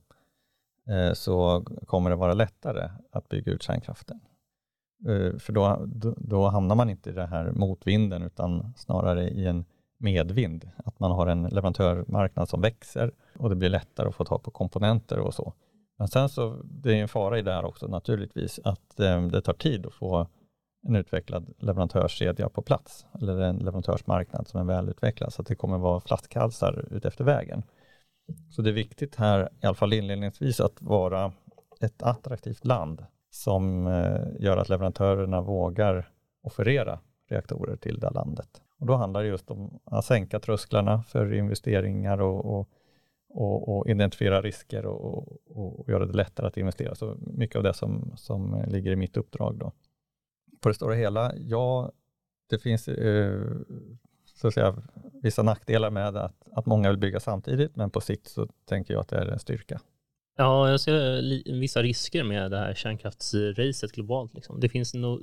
Eh, så kommer det vara lättare att bygga ut kärnkraften. Eh, för då, då, då hamnar man inte i den här motvinden utan snarare i en medvind. Att man har en leverantörmarknad som växer och det blir lättare att få tag på komponenter och så. Men sen så, det är en fara i det här också naturligtvis, att eh, det tar tid att få en utvecklad leverantörskedja på plats, eller en leverantörsmarknad som är välutvecklad, så att det kommer vara flaskhalsar utefter vägen. Så det är viktigt här, i alla fall inledningsvis, att vara ett attraktivt land som eh, gör att leverantörerna vågar offerera reaktorer till det landet. Och då handlar det just om att sänka trösklarna för investeringar och, och, och, och identifiera risker och, och, göra det lättare att investera. Så mycket av det som, som ligger i mitt uppdrag. Då. På det stora hela, ja, det finns eh, så att säga, vissa nackdelar med att, att många vill bygga samtidigt, men på sikt så tänker jag att det är en styrka. Ja, jag ser vissa risker med det här kärnkraftsracet globalt. Liksom. Det finns no,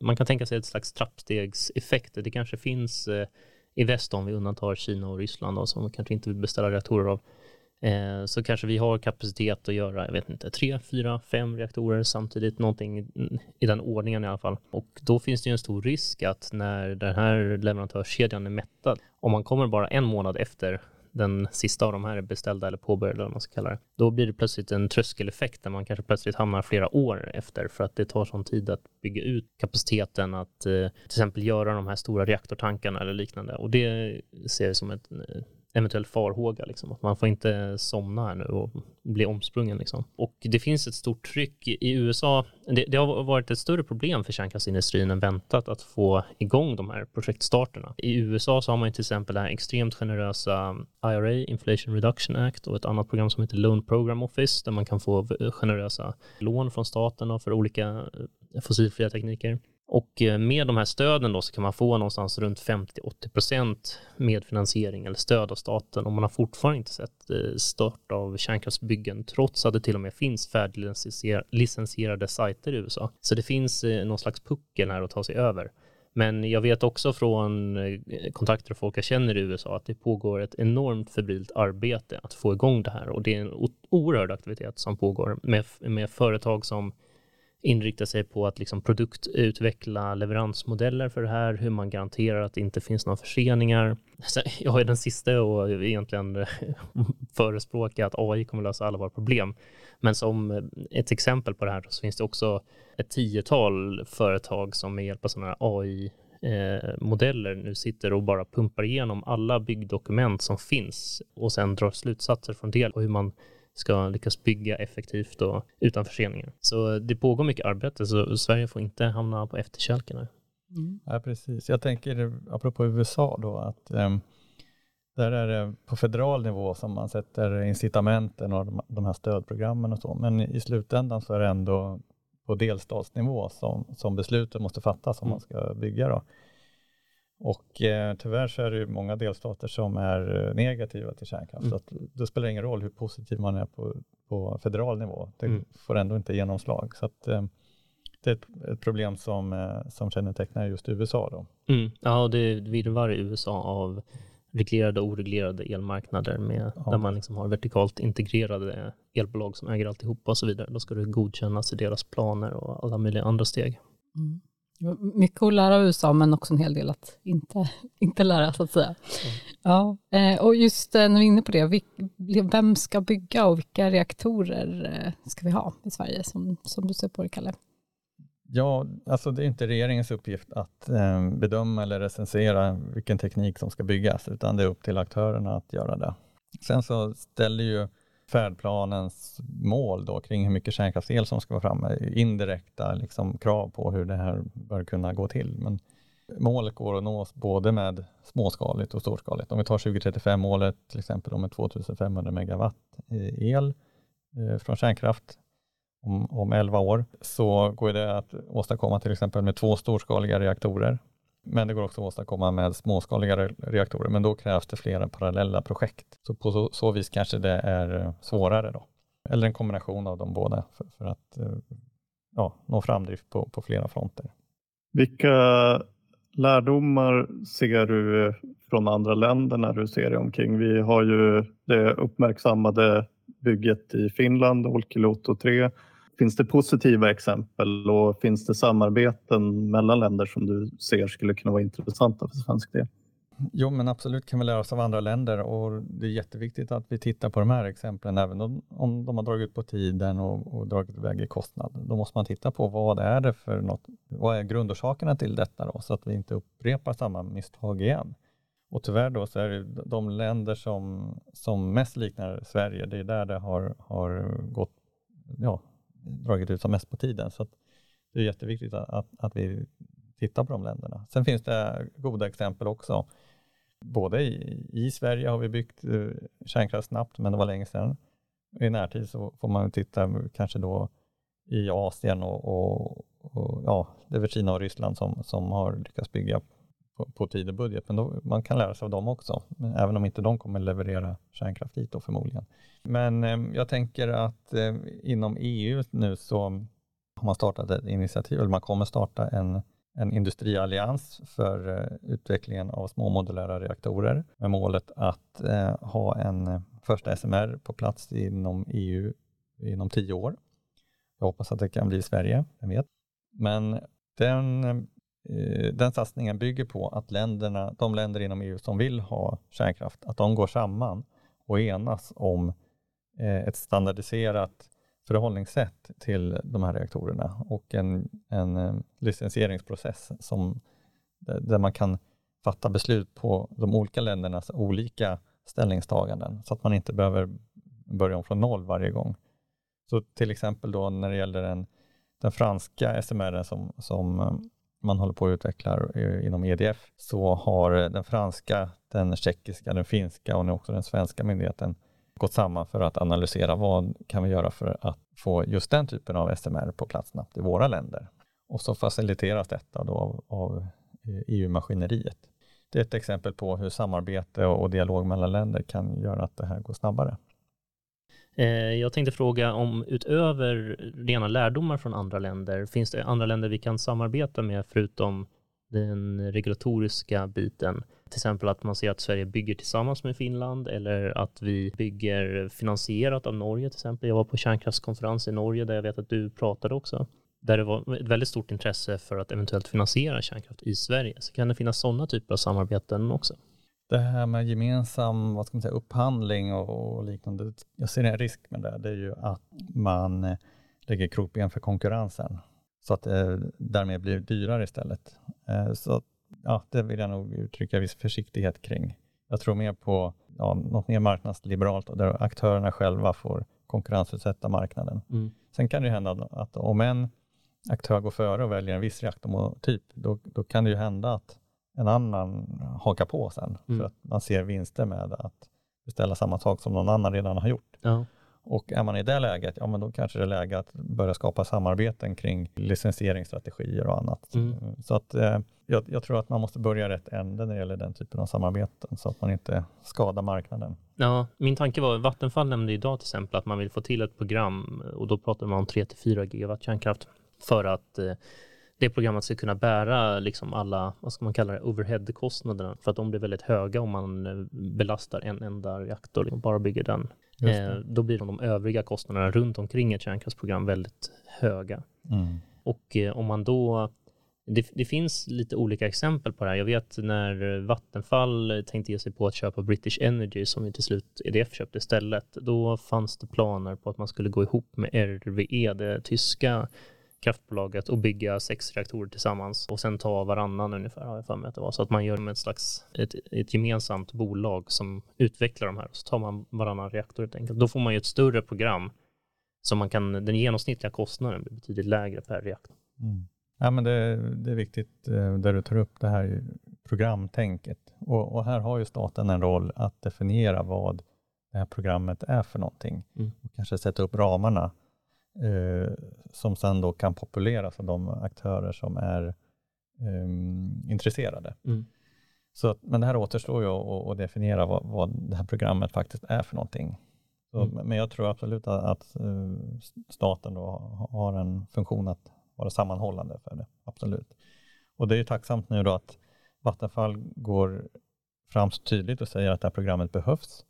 man kan tänka sig ett slags trappstegseffekt. Det kanske finns eh, i väst om vi undantar Kina och Ryssland då, som kanske inte vill beställa reaktorer av. Eh, så kanske vi har kapacitet att göra, jag vet inte, tre, fyra, fem reaktorer samtidigt, någonting i den ordningen i alla fall. Och då finns det ju en stor risk att när den här leverantörskedjan är mättad, om man kommer bara en månad efter den sista av de här är beställda eller påbörjade, eller vad man ska kalla det, då blir det plötsligt en tröskeleffekt där man kanske plötsligt hamnar flera år efter för att det tar sån tid att bygga ut kapaciteten att eh, till exempel göra de här stora reaktortankarna eller liknande. Och det ser jag som ett eh, eventuell farhåga. Liksom. Att man får inte somna här nu och bli omsprungen. Liksom. Och det finns ett stort tryck i USA. Det, det, har varit ett större problem för kärnkraftsindustrin än väntat att få igång de här projektstarterna. I USA så har man till exempel det här extremt generösa IRA, Inflation Reduction Act och ett annat program som heter Loan Program Office där man kan få generösa lån från staten för olika eh, fossilfria tekniker. Och eh, med de här stöden då så kan man få någonstans runt 50-80% medfinansiering eller stöd av staten och man har fortfarande inte sett eh, start av kärnkraftsbyggen trots att det till och med finns färdiglicensierade sajter i USA. Så det finns eh, någon slags puckel här att ta sig över. Men jag vet också från kontakter och folk jag känner i USA att det pågår ett enormt febrilt arbete att få igång det här och det är en oerhörd aktivitet som pågår med, med företag som inrikta sig på att liksom produktutveckla leveransmodeller för det här, hur man garanterar att det inte finns några förseningar. Jag är den sista och egentligen förespråka att AI kommer lösa alla våra problem. Men som ett exempel på det här så finns det också ett tiotal företag som med hjälp av sådana här AI eh, modeller nu sitter och bara pumpar igenom alla byggdokument som finns och sen drar slutsatser från det och hur man ska lyckas bygga effektivt och utan förseningar. Så det pågår mycket arbete, så Sverige får inte hamna på efterkälken. Mm. Ja, precis. Jag tänker, apropå USA då, att um, där är det på federal nivå som man sätter incitamenten och de, de här stödprogrammen och så, men i slutändan så är det ändå på delstatsnivå som, som besluten måste fattas om mm. man ska bygga. Då. Och eh, tyvärr så är det ju många delstater som är eh, negativa till kärnkraft. Mm. Så att det spelar ingen roll hur positiv man är på, på federal nivå. Det mm. får ändå inte genomslag. Så att, eh, det är ett, ett, problem som, eh, som kännetecknar just USA. Då. Mm. Ja, det virvar i USA av reglerade och oreglerade elmarknader med, ja. där man liksom har vertikalt integrerade elbolag som äger alltihopa och så vidare. Då ska det godkännas i deras planer och alla möjliga andra steg. Mm. Mycket att lära av USA men också en hel del att inte, inte lära så att säga. Mm. Ja, eh, och just eh, när vi är inne på det, vem ska bygga och vilka reaktorer eh, ska vi ha i Sverige som, som du ser på det, Kalle? Ja, alltså det är inte regeringens uppgift att bedöma eller recensera vilken teknik som ska byggas, utan det är upp till aktörerna att göra det. Sen så ställer ju färdplanens mål då kring hur mycket kärnkraftsel som ska vara framme, indirekta liksom, krav på hur det här bör kunna gå till. Men målet går att nås både med småskaligt och storskaligt. Om vi tar 2035-målet till exempel med 2500 megawatt eh, el eh, från kärnkraft om, om 11 år så går det att åstadkomma till exempel med två storskaliga reaktorer. Men det går också att åstadkomma med småskaliga reaktorer, men då krävs det flera parallella projekt. Så på så, så vis kanske det är eh, svårare då. Eller en kombination av de båda för, för att eh, ja, nå framdrift på, på flera fronter. Vilka lärdomar ser du från andra länder när du ser dig omkring? Vi har ju det uppmärksammade bygget i Finland, Olkiluoto 3 Finns det positiva exempel och finns det samarbeten mellan länder som du ser skulle kunna vara intressanta för svensk del? Jo, men absolut kan vi lära oss av andra länder och det är jätteviktigt att vi tittar på de här exemplen, även om de har dragit ut på tiden och, och dragit iväg i kostnad. Då måste man titta på vad är det för något, vad är grundorsakerna till detta då, så att vi inte upprepar samma misstag igen. Och tyvärr då så är det de länder som, som mest liknar Sverige, det är där det har, har gått ja, dragit ut som mest på tiden. Så det är jätteviktigt att, att, att, vi tittar på de länderna. Sen finns det goda exempel också. Både i, i Sverige har vi byggt eh, kärnkraft snabbt, men det var länge sedan. I närtid så får man titta kanske då i Asien och, och, och ja, det är väl Kina och Ryssland som, som har lyckats bygga på, på tid och budget, men då, man kan lära sig av dem också, även om inte de kommer leverera kärnkraft dit då förmodligen. Men eh, jag tänker att eh, inom EU nu så har man startat ett initiativ, eller man kommer starta en, en industriallians för eh, utvecklingen av små modulära reaktorer med målet att eh, ha en eh, första SMR på plats inom EU inom tio år. Jag hoppas att det kan bli Sverige, vem vet. Men den eh, Eh, den satsningen bygger på att länderna, de länder inom EU som vill ha kärnkraft, att de går samman och enas om eh, ett standardiserat förhållningssätt till de här reaktorerna och en, en eh, licensieringsprocess som, där man kan fatta beslut på de olika ländernas olika ställningstaganden så att man inte behöver börja om från noll varje gång. Så till exempel då när det gäller den, den franska SMR som, som man håller på att utveckla eh, inom EDF så har den franska, den tjeckiska, den finska och nu också den svenska myndigheten gått samman för att analysera vad kan vi göra för att få just den typen av SMR på plats snabbt i våra länder. Och så faciliteras detta då av, av eh, e EU-maskineriet. Det är ett exempel på hur samarbete och dialog mellan länder kan göra att det här går snabbare. Eh, jag tänkte fråga om utöver rena lärdomar från andra länder, finns det andra länder vi kan samarbeta med förutom den regulatoriska biten? Till exempel att man ser att Sverige bygger tillsammans med Finland eller att vi bygger finansierat av Norge till exempel. Jag var på kärnkraftskonferens i Norge där jag vet att du pratade också. Där det var ett väldigt stort intresse för att eventuellt finansiera kärnkraft i Sverige. Så kan det finnas sådana typer av samarbeten också? Det här med gemensam vad ska man säga, upphandling och, och liknande, jag ser en risk med det. Det är ju att man eh, lägger krokben för konkurrensen så att det eh, därmed blir dyrare istället. Eh, så ja, det vill jag nog uttrycka viss försiktighet kring. Jag tror mer på ja, något mer marknadsliberalt där aktörerna själva får konkurrensutsätta marknaden. Mm. Sen kan det ju hända att om en aktör går före och väljer en viss reaktortyp, då, då kan det ju hända att en annan hakar på sen. Mm. För att man ser vinster med att beställa samma sak som någon annan redan har gjort. Ja. Och är man i det läget, ja men då kanske det är läge att börja skapa samarbeten kring licensieringsstrategier och annat. Mm. Så att eh, jag, jag, tror att man måste börja rätt ände när det gäller den typen av samarbeten så att man inte skadar marknaden. Ja, min tanke var, Vattenfall nämnde idag till exempel att man vill få till ett program och då pratar man om 3-4 gigawatt kärnkraft för att eh, det programmet ska kunna bära liksom alla, vad ska man kalla det, overhead-kostnaderna för att de blir väldigt höga om man eh, belastar en enda reaktor och liksom bara bygger den. Eh, då blir de övriga kostnaderna runt omkring ett kärnkraftsprogram väldigt höga. Mm. Och eh, om man då det, det, finns lite olika exempel på det här. Jag vet när Vattenfall tänkte ge sig på att köpa British Energy som ju till slut EDF köpte istället. Då fanns det planer på att man skulle gå ihop med RWE, det tyska kraftbolaget och bygga sex reaktorer tillsammans och sen ta varannan ungefär har jag för mig att det var. Så att man gör med ett slags ett, ett gemensamt bolag som utvecklar de här och så tar man varannan reaktor helt enkelt. Då får man ju ett större program så man kan, den genomsnittliga kostnaden blir betydligt lägre per reaktor. Mm. Ja, men det, det, är viktigt eh, där du tar upp det här programtänket. Och, och, här har ju staten en roll att definiera vad det här programmet är för någonting. Mm. Och kanske sätta upp ramarna eh, som sen då kan populeras av de aktörer som är eh, intresserade. Mm. Så, men det här återstår ju att, definiera vad, vad, det här programmet faktiskt är för någonting. Så, mm. Men jag tror absolut att, att uh, staten då har en funktion att vara sammanhållande för det, absolut. Och det är ju tacksamt nu då att Vattenfall går fram så tydligt och säger att det här programmet behövs,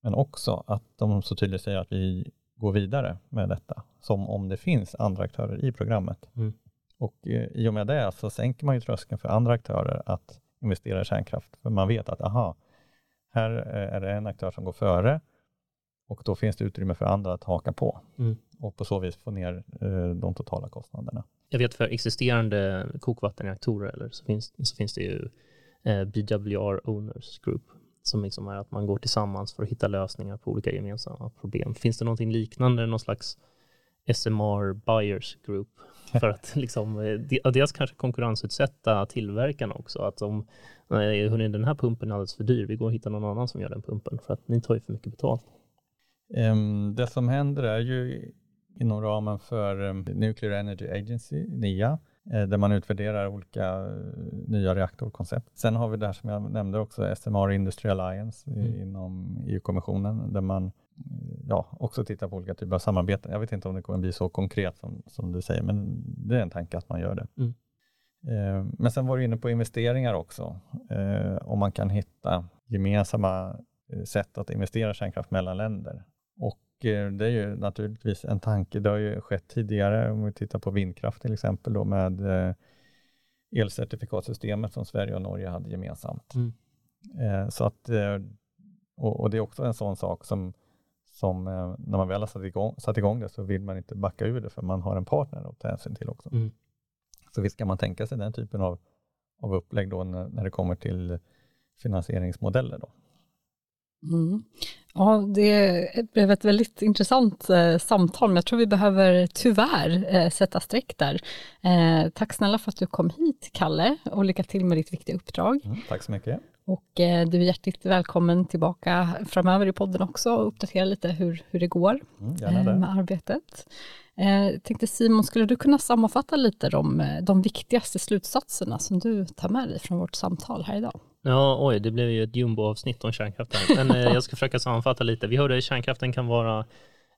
men också att de så tydligt säger att vi går vidare med detta, som om det finns andra aktörer i programmet. Mm. Och eh, i och med det så sänker man ju tröskeln för andra aktörer att investera i kärnkraft, för man vet att aha, här är det en aktör som går före och då finns det utrymme för andra att haka på mm. och på så vis få ner eh, de totala kostnaderna. Jag vet för existerande kokvattenreaktorer eller så finns, så finns det ju eh, BWR Owners Group som liksom är att man går tillsammans för att hitta lösningar på olika gemensamma problem. Finns det någonting liknande, någon slags SMR Buyers Group för att liksom, eh, dels kanske konkurrensutsätta tillverkarna också, att om hörni, den här pumpen är alldeles för dyr, vi går och hittar någon annan som gör den pumpen för att ni tar ju för mycket betalt. Um, det som händer är ju inom ramen för um, Nuclear Energy Agency, NIA, eh, där man utvärderar olika uh, nya reaktorkoncept. Sen har vi det här som jag nämnde också, SMR Industry Alliance mm. inom EU-kommissionen, där man ja, också tittar på olika typer av samarbeten. Jag vet inte om det kommer bli så konkret som, som du säger, men det är en tanke att man gör det. Mm. Uh, men sen var du inne på investeringar också, uh, om man kan hitta gemensamma sätt att investera kärnkraft mellan länder. Och eh, det är ju naturligtvis en tanke, det har ju skett tidigare om vi tittar på vindkraft till exempel då med eh, elcertifikatsystemet som Sverige och Norge hade gemensamt. Mm. Eh, så att, och, det är också en sån sak som, som när man väl har satt igång, satt igång det så vill man inte backa ur det för man har en partner att ta hänsyn till också. Mm. Så visst kan man tänka sig den typen av, av upplägg då när, när det kommer till finansieringsmodeller. Då. Mm. Ja, det blev ett väldigt intressant eh, samtal, men jag tror vi behöver tyvärr eh, sätta streck där. Eh, tack snälla för att du kom hit, Kalle, och lycka till med ditt viktiga uppdrag. Mm, tack så mycket. Och eh, du är hjärtligt välkommen tillbaka framöver i podden också och uppdatera lite hur, hur det går mm, eh, med arbetet. Jag eh, tänkte Simon, skulle du kunna sammanfatta lite de, de viktigaste slutsatserna som du tar med dig från vårt samtal här idag? Ja, oj, det blev ju ett jumboavsnitt om kärnkraft här. Men eh, jag ska försöka sammanfatta lite. Vi hörde att kärnkraften kan vara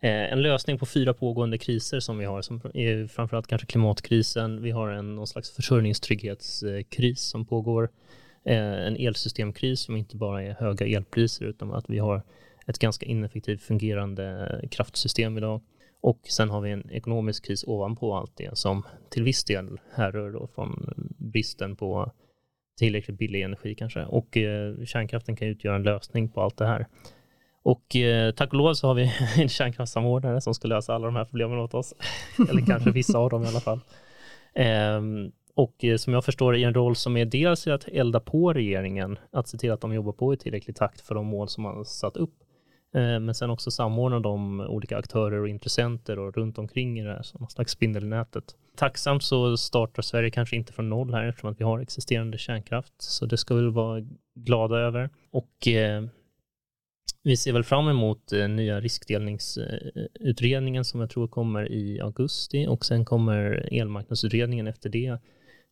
eh, en lösning på fyra pågående kriser som vi har, som är eh, framförallt kanske klimatkrisen. Vi har en någon slags försörjningstrygghetskris som pågår. Eh, en elsystemkris som inte bara är höga elpriser utan att vi har ett ganska ineffektivt fungerande eh, kraftsystem idag. Och sen har vi en ekonomisk kris ovanpå allt det som till viss del härrör då från eh, bristen på tillräckligt billig energi kanske. Och eh, kärnkraften kan utgöra en lösning på allt det här. Och eh, tack och lov så har vi en kärnkraftssamordnare som ska lösa alla de här problemen åt oss. Eller kanske vissa av dem i alla fall. Eh, och eh, som jag förstår det i en roll som är dels att elda på regeringen, att se till att de jobbar på i tillräcklig takt för de mål som man satt upp. Eh, men sen också samordna de olika aktörer och intressenter och runt omkring i det här, som någon slags spindelnätet. Tacksamt så startar Sverige kanske inte från noll här eftersom att vi har existerande kärnkraft, så det ska vi vara glada över. Och eh, vi ser väl fram emot eh, nya riskdelningsutredningen som jag tror kommer i augusti och sen kommer elmarknadsutredningen efter det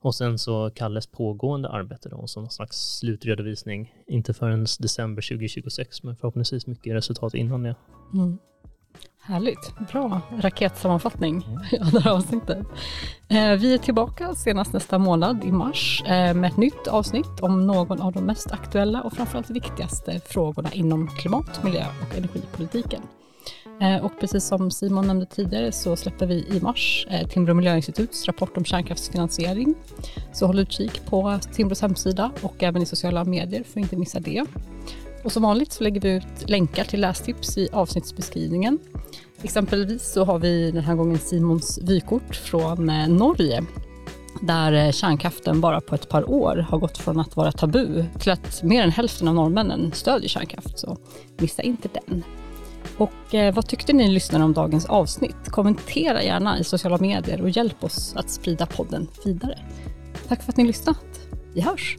och sen så Kalles pågående arbete då, som någon slags slutredovisning, inte förrän december 2026, men förhoppningsvis mycket resultat innan det. Mm. Härligt, bra raketsammanfattning mm. av det här avsnittet. Eh, vi är tillbaka senast nästa månad i mars eh, med ett nytt avsnitt om någon av de mest aktuella och framförallt viktigaste frågorna inom klimat, miljö och energipolitiken. Eh, och precis som Simon nämnde tidigare så släpper vi i mars Timbro miljöinstituts rapport om kärnkraftsfinansiering. Så håll utkik på Timbros hemsida och även i sociala medier för att inte missa det. Och som vanligt så lägger vi ut länkar till lästips i avsnittsbeskrivningen. Exempelvis så har vi den här gången Simons vykort från eh, Norge där eh, kärnkraften bara på ett par år har gått från att vara tabu till att mer än hälften av norrmännen stödjer kärnkraft. Så missa inte den. Och eh, vad tyckte ni lyssnare om dagens avsnitt? Kommentera gärna i sociala medier och hjälp oss att sprida podden vidare. Tack för att ni lyssnat. Vi hörs!